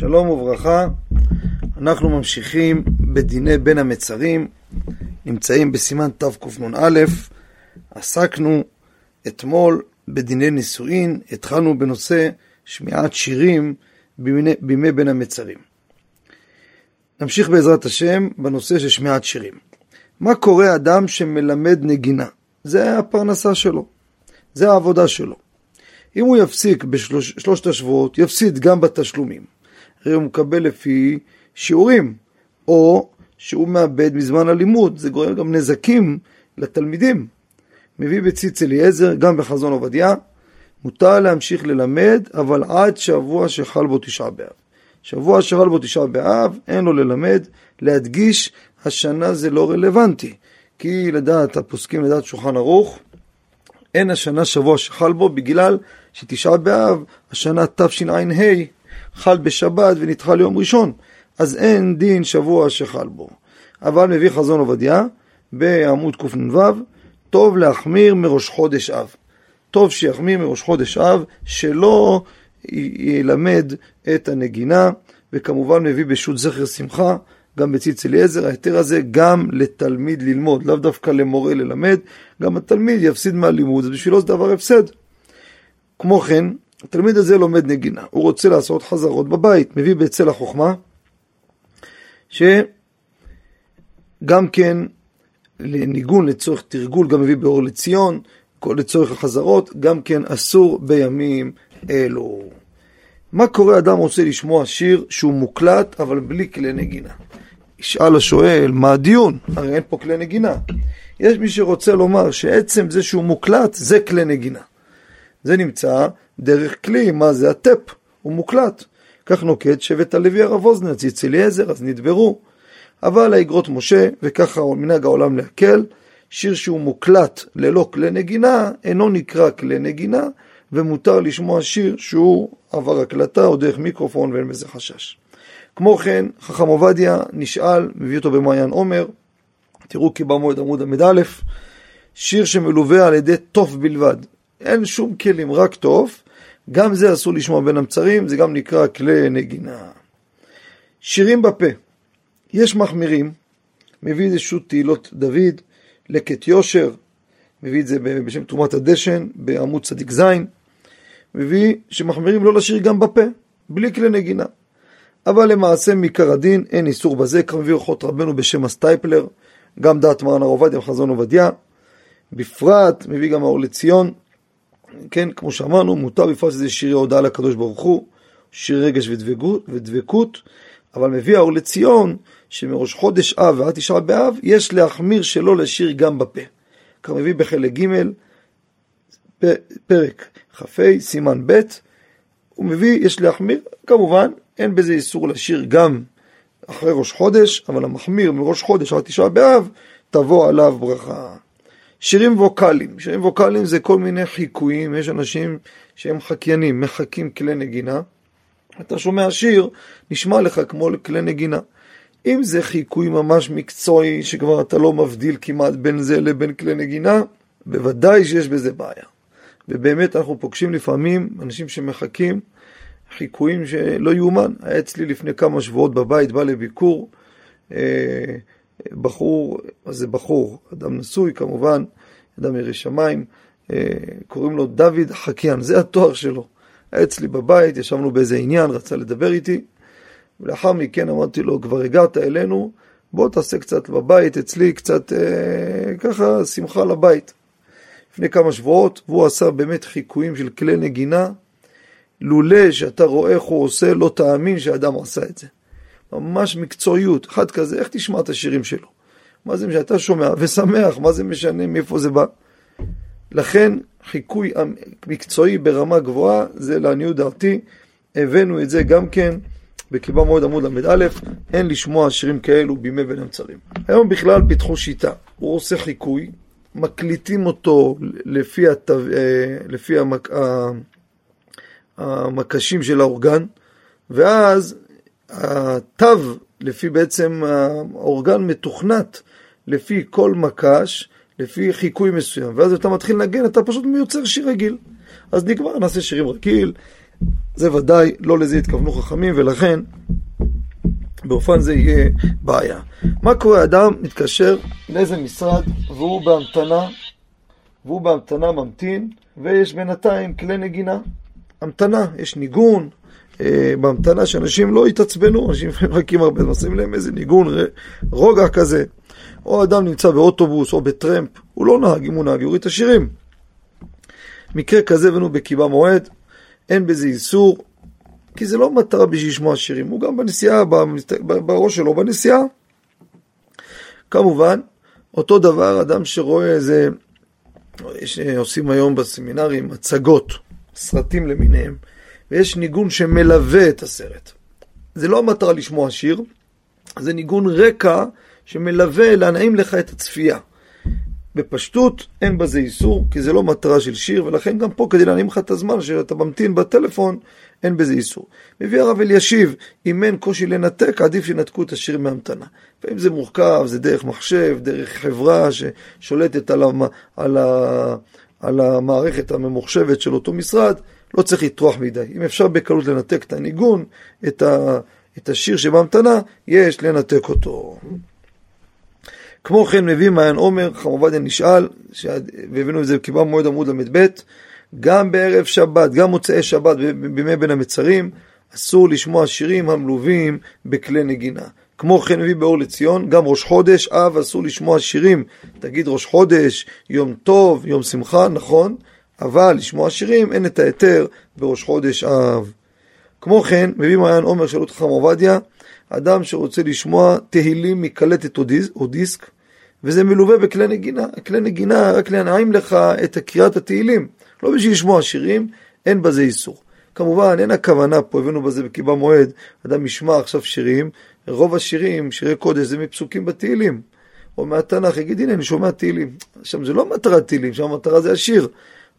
שלום וברכה, אנחנו ממשיכים בדיני בין המצרים, נמצאים בסימן תקנ"א, עסקנו אתמול בדיני נישואין, התחלנו בנושא שמיעת שירים בימי, בימי בין המצרים. נמשיך בעזרת השם בנושא של שמיעת שירים. מה קורה אדם שמלמד נגינה? זה הפרנסה שלו, זה העבודה שלו. אם הוא יפסיק בשלושת השבועות, יפסיד גם בתשלומים. הרי הוא מקבל לפי שיעורים, או שהוא מאבד מזמן הלימוד, זה גורם גם נזקים לתלמידים. מביא בציץ אליעזר, גם בחזון עובדיה, מותר להמשיך ללמד, אבל עד שבוע שחל בו תשעה באב. שבוע שחל בו תשעה באב, אין לו ללמד, להדגיש, השנה זה לא רלוונטי. כי לדעת הפוסקים, לדעת שולחן ערוך, אין השנה שבוע שחל בו בגלל שתשעה באב, השנה תשע"ה, חל בשבת ונדחה ליום ראשון, אז אין דין שבוע שחל בו. אבל מביא חזון עובדיה בעמוד קנ"ו, טוב להחמיר מראש חודש אב. טוב שיחמיר מראש חודש אב, שלא ילמד את הנגינה, וכמובן מביא בשו"ת זכר שמחה, גם בציץ אליעזר, ההיתר הזה גם לתלמיד ללמוד, לאו דווקא למורה ללמד, גם התלמיד יפסיד מהלימוד, אז בשבילו זה דבר הפסד. כמו כן, התלמיד הזה לומד נגינה, הוא רוצה לעשות חזרות בבית, מביא בצל החוכמה, שגם כן לניגון לצורך תרגול, גם מביא באור לציון, לצורך החזרות, גם כן אסור בימים אלו. מה קורה אדם רוצה לשמוע שיר שהוא מוקלט אבל בלי כלי נגינה? ישאל השואל, מה הדיון? הרי אין פה כלי נגינה. יש מי שרוצה לומר שעצם זה שהוא מוקלט זה כלי נגינה. זה נמצא דרך כלי, מה זה הטפ, הוא מוקלט. כך נוקט שבט הלוי הרב אוזנר, ציץ אליעזר, אז נדברו. אבל האגרות משה, וככה מנהג העולם להקל, שיר שהוא מוקלט ללא כלי נגינה, אינו נקרא כלי נגינה, ומותר לשמוע שיר שהוא עבר הקלטה או דרך מיקרופון ואין בזה חשש. כמו כן, חכם עובדיה נשאל, מביא אותו במעיין עומר, תראו כי במועד עמוד ל"א, שיר שמלווה על ידי תוף בלבד. אין שום כלים, רק תוף. גם זה אסור לשמוע בין המצרים, זה גם נקרא כלי נגינה. שירים בפה. יש מחמירים, מביא שו"ת תהילות דוד, לקט יושר, מביא את זה בשם תרומת הדשן, בעמוד צדיק ז', מביא שמחמירים לא לשיר גם בפה, בלי כלי נגינה. אבל למעשה מעיקר הדין אין איסור בזה, כך מביא אורחות רבנו בשם הסטייפלר, גם דעת מרן הר עובדיה וחזון עובדיה. בפרט מביא גם האור לציון, כן, כמו שאמרנו, מותר בפרט שזה שירי הודעה לקדוש ברוך הוא, שיר רגש ודבקות, ודבקות, אבל מביא האור לציון, שמראש חודש אב ועד תשעה באב, יש להחמיר שלא לשיר גם בפה. כך מביא בחלק ג', פרק כ"ה, סימן ב', הוא מביא, יש להחמיר, כמובן, אין בזה איסור לשיר גם אחרי ראש חודש, אבל המחמיר מראש חודש עד תשעה באב, תבוא עליו ברכה. שירים ווקאליים, שירים ווקאליים זה כל מיני חיקויים, יש אנשים שהם חקיינים, מחקים כלי נגינה. אתה שומע שיר, נשמע לך כמו כלי נגינה. אם זה חיקוי ממש מקצועי, שכבר אתה לא מבדיל כמעט בין זה לבין כלי נגינה, בוודאי שיש בזה בעיה. ובאמת אנחנו פוגשים לפעמים אנשים שמחכים חיקויים שלא יאומן. היה אצלי לפני כמה שבועות בבית, בא לביקור, אה, בחור, מה זה בחור? אדם נשוי כמובן, אדם ירא שמיים, אה, קוראים לו דוד חקיין, זה התואר שלו. היה אצלי בבית, ישבנו באיזה עניין, רצה לדבר איתי, ולאחר מכן אמרתי לו, כבר הגעת אלינו, בוא תעשה קצת בבית, אצלי קצת אה, ככה שמחה לבית. לפני כמה שבועות, והוא עשה באמת חיקויים של כלי נגינה, לולא שאתה רואה איך הוא עושה, לא תאמין שאדם עשה את זה. ממש מקצועיות, אחד כזה, איך תשמע את השירים שלו? מה זה שאתה שומע ושמח, מה זה משנה מאיפה זה בא? לכן חיקוי מקצועי ברמה גבוהה, זה לעניות דעתי, הבאנו את זה גם כן בקיבה מועד עמוד ל"א, אין לשמוע שירים כאלו בימי בין המצרים. היום בכלל פיתחו שיטה, הוא עושה חיקוי, מקליטים אותו לפי, התו, אה, לפי המק, המקשים של האורגן, ואז התו, לפי בעצם האורגן מתוכנת לפי כל מקש, לפי חיקוי מסוים, ואז אתה מתחיל לנגן, אתה פשוט מיוצר שיר רגיל. אז נגמר, נעשה שירים רגיל, זה ודאי, לא לזה התכוונו חכמים, ולכן באופן זה יהיה בעיה. מה קורה? אדם מתקשר לאיזה משרד והוא בהמתנה, והוא בהמתנה ממתין, ויש בינתיים כלי נגינה. המתנה, יש ניגון, בהמתנה שאנשים לא יתעצבנו, אנשים מחכים הרבה, עושים להם איזה ניגון, רוגע כזה. או אדם נמצא באוטובוס או בטרמפ, הוא לא נהג, אם הוא נהג, יוריד את השירים. מקרה כזה הבאנו בקיבה מועד, אין בזה איסור, כי זה לא מטרה בשביל לשמוע שירים, הוא גם בנסיעה, בראש שלו בנסיעה. כמובן, אותו דבר, אדם שרואה איזה, עושים היום בסמינרים הצגות, סרטים למיניהם, ויש ניגון שמלווה את הסרט. זה לא המטרה לשמוע שיר, זה ניגון רקע שמלווה להנעים לך את הצפייה. בפשטות אין בזה איסור, כי זה לא מטרה של שיר, ולכן גם פה כדי להנעים לך את הזמן שאתה ממתין בטלפון, אין בזה איסור. מביא הרב אלישיב, אם אין קושי לנתק, עדיף ינתקו את השיר מהמתנה. ואם זה מורכב, זה דרך מחשב, דרך חברה ששולטת על, המ... על, ה... על המערכת הממוחשבת של אותו משרד, לא צריך לטרוח מדי. אם אפשר בקלות לנתק את הניגון, את, ה... את השיר שבהמתנה, יש לנתק אותו. כמו כן מביא מעיין עומר, חם עובדיה נשאל, והבאנו את זה בקיבה מועד עמוד ל"ב, גם בערב שבת, גם מוצאי שבת בימי בין המצרים, אסור לשמוע שירים המלווים בכלי נגינה. כמו כן מביא באור לציון, גם ראש חודש, אב אסור לשמוע שירים. תגיד ראש חודש, יום טוב, יום שמחה, נכון, אבל לשמוע שירים אין את ההיתר בראש חודש אב. כמו כן, מביא מעיין עומר את חכם עובדיה, אדם שרוצה לשמוע תהילים מקלטת או דיסק, וזה מלווה בכלי נגינה. כלי נגינה רק להנעים לך את קריאת התהילים. לא בשביל לשמוע שירים, אין בזה איסור. כמובן, אין הכוונה פה, הבאנו בזה בקיבה מועד, אדם ישמע עכשיו שירים, רוב השירים, שירי קודש, זה מפסוקים בתהילים. או מהתנ"ך, יגיד, הנה, אני שומע תהילים. שם זה לא מטרת תהילים, שם המטרה זה השיר.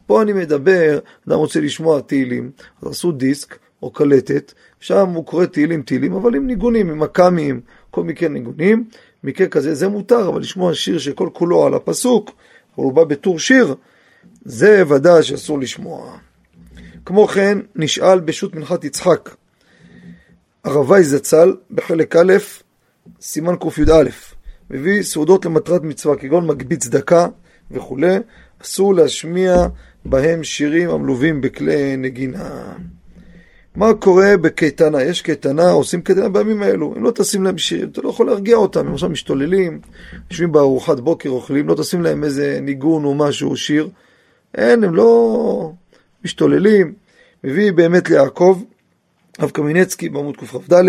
פה אני מדבר, אדם רוצה לשמוע תהילים, אז עשו דיסק או קלטת, שם הוא קורא תהילים תהילים, אבל עם ניגונים, עם מכ"מים, כל מקרה ניגונים, מקרה כזה זה מותר, אבל לשמוע שיר שכל כולו על הפסוק, אבל הוא בא בטור שיר, זה ודאי שאסור לשמוע. כמו כן, נשאל בשו"ת מנחת יצחק, הרבי זצ"ל, בחלק א', סימן קי"א, מביא סעודות למטרת מצווה, כגון מגבית צדקה וכולי, אסור להשמיע בהם שירים המלווים בכלי נגינה. מה קורה בקייטנה? יש קייטנה, עושים קייטנה בימים האלו. אם לא תשים להם שירים, אתה לא יכול להרגיע אותם. הם עכשיו משתוללים, יושבים בארוחת בוקר, אוכלים, לא תשים להם איזה ניגון או משהו, שיר. אין, הם לא משתוללים. מביא באמת ליעקב, רב קמינצקי בעמוד קכ"ד,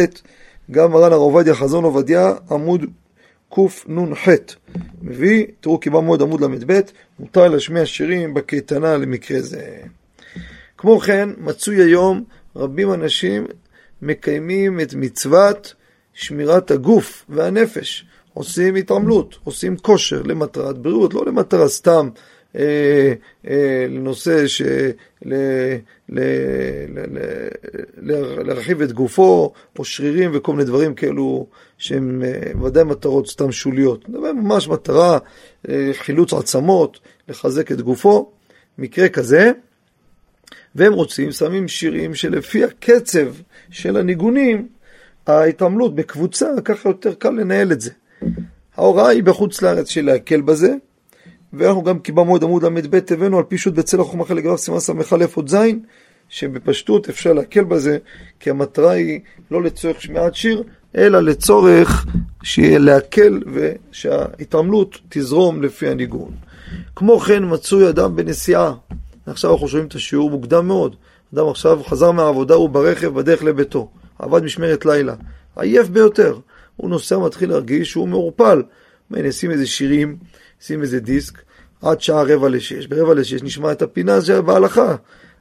גם מרן הרב עובדיה חזון עובדיה, עמוד קנ"ח. מביא, תראו קיבל מועד עמוד ל"ב, מותר להשמיע שירים בקייטנה למקרה זה. כמו כן, מצוי היום רבים אנשים מקיימים את מצוות שמירת הגוף והנפש, עושים התעמלות, עושים כושר למטרת בריאות, לא למטרה סתם אה, אה, לנושא ש... ל, ל, ל, ל, להרחיב את גופו, או שרירים וכל מיני דברים כאלו שהם אה, ודאי מטרות סתם שוליות. זה ממש מטרה, אה, חילוץ עצמות, לחזק את גופו. מקרה כזה, והם רוצים, שמים שירים שלפי הקצב של הניגונים, ההתעמלות בקבוצה, ככה יותר קל לנהל את זה. ההוראה היא בחוץ לארץ של להקל בזה, ואנחנו גם קיבלנו מועד עמוד ל"ב הבאנו על פי שו"ת בצל החוכמה חלק גרף סימן ס"א עוד ז', שבפשטות אפשר להקל בזה, כי המטרה היא לא לצורך שמיעת שיר, אלא לצורך להקל ושההתעמלות תזרום לפי הניגון. כמו כן מצוי אדם בנסיעה, עכשיו אנחנו שומעים את השיעור מוקדם מאוד. אדם עכשיו חזר מהעבודה, הוא ברכב בדרך לביתו. עבד משמרת לילה. עייף ביותר. הוא נוסע, מתחיל להרגיש שהוא מעורפל. נשים איזה שירים, שים איזה דיסק, עד שעה רבע לשש. ברבע לשש נשמע את הפינה הזו בהלכה.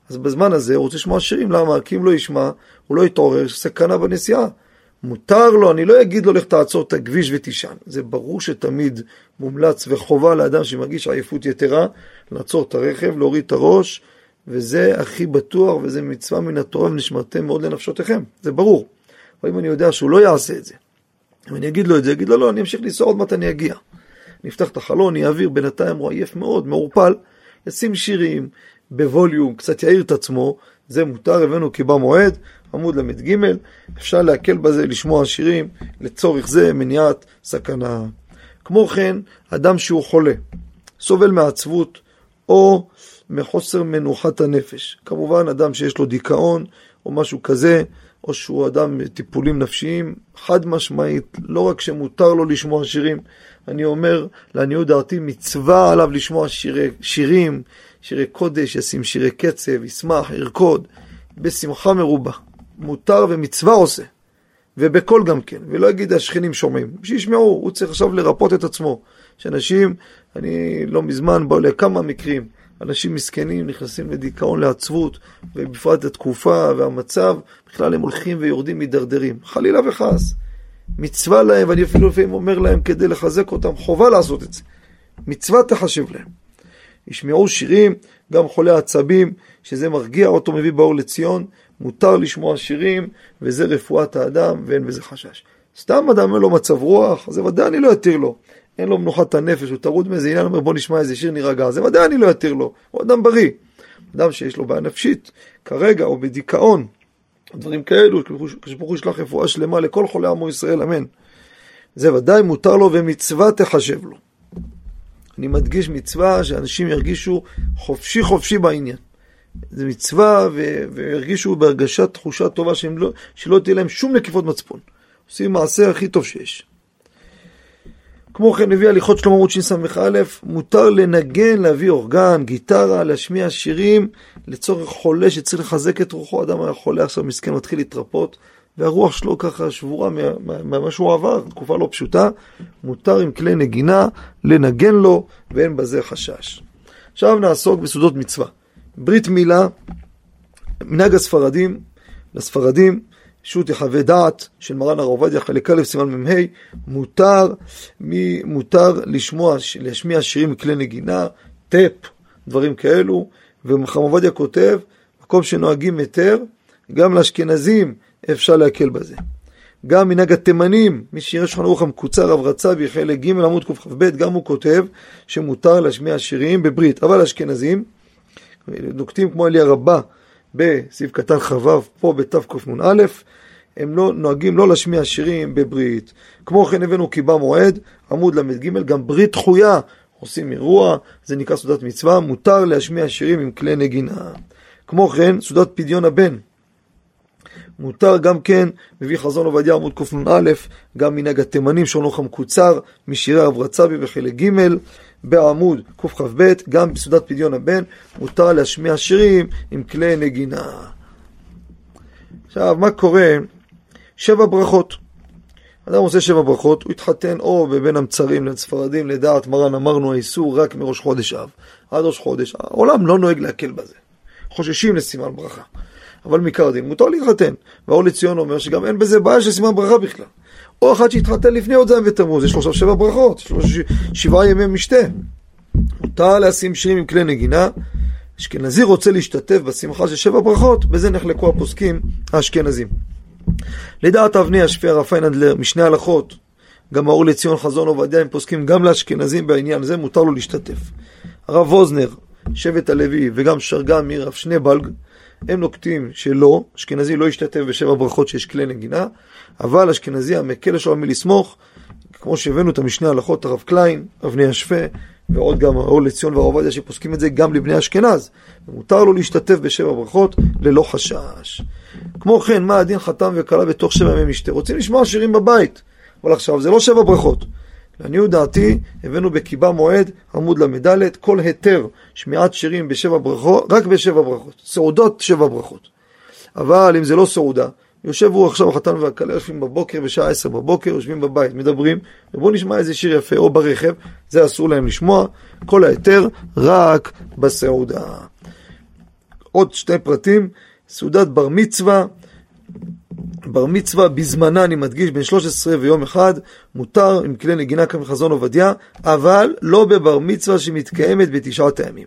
אז בזמן הזה הוא רוצה לשמוע שירים, למה? כי אם לא ישמע, הוא לא יתעורר, יש סכנה בנסיעה. מותר לו, אני לא אגיד לו לך תעצור את הכביש ותישן. זה ברור שתמיד מומלץ וחובה לאדם שמרגיש עייפות יתרה, לעצור את הרכב, להוריד את הראש, וזה הכי בטוח, וזה מצווה מן התורה ונשמרתם מאוד לנפשותיכם, זה ברור. אבל אם אני יודע שהוא לא יעשה את זה, אם אני אגיד לו את זה, אגיד לו, לא, אני אמשיך לנסוע עוד מעט אני אגיע. אני אפתח את החלון, אני אעביר, בינתיים הוא עייף מאוד, מעורפל, ישים שירים בווליום, קצת יעיר את עצמו, זה מותר, הבאנו כי במועד, עמוד ל"ג, אפשר להקל בזה, לשמוע שירים, לצורך זה מניעת סכנה. כמו כן, אדם שהוא חולה, סובל מעצבות או מחוסר מנוחת הנפש. כמובן, אדם שיש לו דיכאון או משהו כזה, או שהוא אדם טיפולים נפשיים, חד משמעית, לא רק שמותר לו לשמוע שירים, אני אומר, לעניות דעתי, מצווה עליו לשמוע שירי, שירים, שירי קודש, ישים שירי קצב, ישמח, ירקוד, בשמחה מרובה. מותר ומצווה עושה, ובקול גם כן, ולא יגיד השכנים שומעים, שישמעו, הוא צריך עכשיו לרפות את עצמו. שאנשים, אני לא מזמן באו לכמה מקרים, אנשים מסכנים נכנסים לדיכאון, לעצבות, ובפרט התקופה והמצב, בכלל הם הולכים ויורדים, מידרדרים. חלילה וחס. מצווה להם, ואני אפילו לפעמים אומר להם כדי לחזק אותם, חובה לעשות את זה. מצווה תחשב להם. ישמעו שירים, גם חולי עצבים, שזה מרגיע אותו, מביא באור לציון, מותר לשמוע שירים, וזה רפואת האדם, ואין בזה חשש. סתם אדם אין לו מצב רוח, זה ודאי אני לא אתיר לו. אין לו מנוחת הנפש, הוא טרוד מאיזה עניין, אומר בוא נשמע איזה שיר נירגע, זה ודאי אני לא אתיר לו, הוא אדם בריא. אדם שיש לו בעיה נפשית, כרגע, או בדיכאון, דברים כאלו, כשברוך ישלח רפואה שלמה לכל חולי עמו ישראל, אמן. זה ודאי מותר לו ומצווה תחשב לו. אני מדגיש מצווה שאנשים ירגישו חופשי חופשי בעניין. זה מצווה ו- וירגישו בהרגשת תחושה טובה לא, שלא תהיה להם שום נקיפות מצפון. עושים מעשה הכי טוב שיש. כמו כן הביא הליכות שלמה עמוד שס"א, מותר לנגן, להביא אורגן, גיטרה, להשמיע שירים לצורך חולה שצריך לחזק את רוחו. אדם היה חולה עכשיו מסכן, מתחיל להתרפות, והרוח שלו ככה שבורה ממה שהוא עבר, תקופה לא פשוטה. מותר עם כלי נגינה לנגן לו, ואין בזה חשש. עכשיו נעסוק בסעודות מצווה. ברית מילה, מנהג הספרדים, לספרדים, שו"ת יחווה דעת של מרן הרב עובדיה חלק א' סימן מ"ה, מותר, מותר לשמוע, להשמיע שירים מכלי נגינה, טאפ, דברים כאלו, ומחם עובדיה כותב, מקום שנוהגים היתר, גם לאשכנזים אפשר להקל בזה. גם מנהג התימנים, מי שיראה שולחן ערוך המקוצר, רב רצה בחלק ג' עמוד קכ"ב, גם הוא כותב שמותר להשמיע שירים בברית, אבל אשכנזים, נוקטים כמו אליה רבה בסעיף קטן כ"ו, פה בתקנ"א, הם לא נוהגים לא להשמיע שירים בברית. כמו כן הבאנו קיבה מועד, עמוד ל"ג, גם ברית דחויה, עושים אירוע, זה נקרא סעודת מצווה, מותר להשמיע שירים עם כלי נגינה. כמו כן, סעודת פדיון הבן. מותר גם כן, מביא חזון עובדיה עמוד קנ"א, גם מנהג התימנים שעונוך המקוצר, משירי הרב רצבי בחלק ג', בעמוד קכ"ב, גם בסעודת פדיון הבן, מותר להשמיע שירים עם כלי נגינה. עכשיו, מה קורה? שבע ברכות. אדם עושה שבע ברכות, הוא התחתן או בבין המצרים לספרדים, לדעת מרן אמרנו האיסור רק מראש חודש אב עד ראש חודש. העולם לא נוהג להקל בזה. חוששים לסימן ברכה. אבל מעיקר מותר להתחתן. והאור לציון אומר שגם אין בזה בעיה של סימן ברכה בכלל. או אחד שהתחתן לפני זין ותמוז, יש לו עכשיו שבע ברכות, יש לו שבעה ימי משתה. מותר לשים שירים עם כלי נגינה. אשכנזי רוצה להשתתף בשמחה של שבע ברכות, בזה נחלקו הפוסקים האשכנזים. לדעת אבני ישפה הרב פיינהנדלר, משנה הלכות, גם האור לציון חזון עובדיה, הם פוסקים גם לאשכנזים בעניין זה, מותר לו להשתתף. הרב ווזנר, שבט הלוי, וגם שרגא מרב שנבלג, הם נוקטים שלא, אשכנזי לא ישתתף בשבע ברכות שיש כלי נגינה, אבל אשכנזי המקל יש לו מי לסמוך, כמו שהבאנו את המשנה הלכות, הרב קליין, אבני השפה, ועוד גם האור לציון והרב עובדיה שפוסקים את זה גם לבני אשכנז. מותר לו להשתתף בשבע ברכות ללא חשש. כמו כן, מה הדין חתם וכלה בתוך שבע ימי משתה? רוצים לשמוע שירים בבית, אבל עכשיו זה לא שבע ברכות. לעניות דעתי, הבאנו בקיבה מועד, עמוד ל"ד, כל היתר שמיעת שירים בשבע ברכות, רק בשבע ברכות. סעודות שבע ברכות. אבל אם זה לא סעודה, יושב הוא עכשיו החתן והכלה, יושבים בבוקר, בשעה עשר בבוקר, יושבים בבית, מדברים, ובואו נשמע איזה שיר יפה, או ברכב, זה אסור להם לשמוע, כל ההיתר רק בסעודה. עוד שתי פרטים, סעודת בר מצווה, בר מצווה בזמנה, אני מדגיש, בן 13 ויום אחד, מותר עם כלי נגינה כמחזון עובדיה, אבל לא בבר מצווה שמתקיימת בתשעת הימים.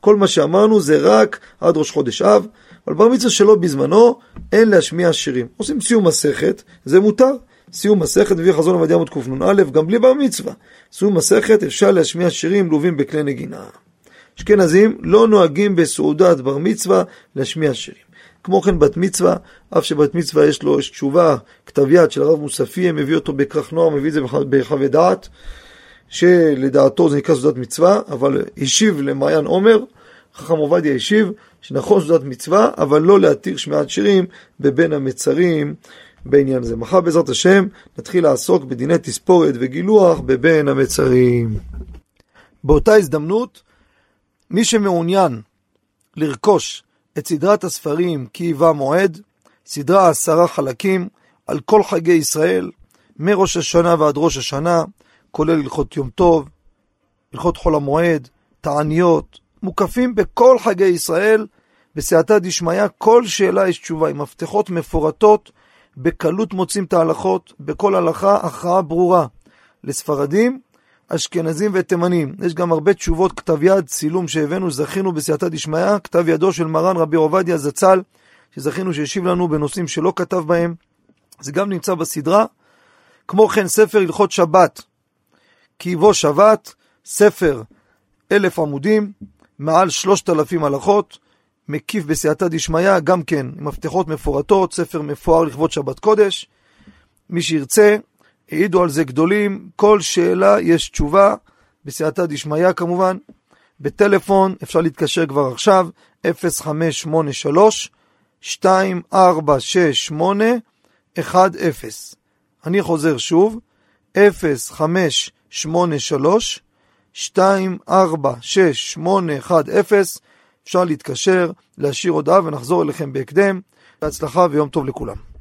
כל מה שאמרנו זה רק עד ראש חודש אב, אבל בר מצווה שלא בזמנו, אין להשמיע שירים. עושים סיום מסכת, זה מותר. סיום מסכת מביא חזון עובדיה עמוד קנ"א, גם בלי בר מצווה. סיום מסכת אפשר להשמיע שירים לובים בכלי נגינה. אשכנזים לא נוהגים בסעודת בר מצווה להשמיע שירים. כמו כן בת מצווה, אף שבת מצווה יש לו יש תשובה, כתב יד של הרב מוספי, מביא אותו בכרך נוער, מביא את זה בחווה דעת, שלדעתו זה נקרא סעודת מצווה, אבל השיב למעיין עומר, חכם עובדיה השיב, שנכון סעודת מצווה, אבל לא להתיר שמיעת שירים בבין המצרים בעניין זה. מחר בעזרת השם נתחיל לעסוק בדיני תספורת וגילוח בבין המצרים. באותה הזדמנות, מי שמעוניין לרכוש את סדרת הספרים כי היווה מועד, סדרה עשרה חלקים על כל חגי ישראל, מראש השנה ועד ראש השנה, כולל הלכות יום טוב, הלכות חול המועד, תעניות, מוקפים בכל חגי ישראל, בסייעתא דשמיא, כל שאלה יש תשובה, עם מפתחות מפורטות, בקלות מוצאים את ההלכות, בכל הלכה הכרעה ברורה. לספרדים, אשכנזים ותימנים. יש גם הרבה תשובות כתב יד, צילום שהבאנו, זכינו בסייעתא דשמיא, כתב ידו של מרן רבי עובדיה זצ"ל, שזכינו שהשיב לנו בנושאים שלא כתב בהם. זה גם נמצא בסדרה. כמו כן, ספר הלכות שבת, כי יבוא שבת, ספר אלף עמודים, מעל שלושת אלפים הלכות, מקיף בסייעתא דשמיא, גם כן מפתחות מפורטות, ספר מפואר לכבוד שבת קודש. מי שירצה, העידו על זה גדולים, כל שאלה יש תשובה, בסייעתא דשמיא כמובן. בטלפון אפשר להתקשר כבר עכשיו, 0583 2468 10. אני חוזר שוב, 0583 246810 אפשר להתקשר, להשאיר הודעה ונחזור אליכם בהקדם. בהצלחה ויום טוב לכולם.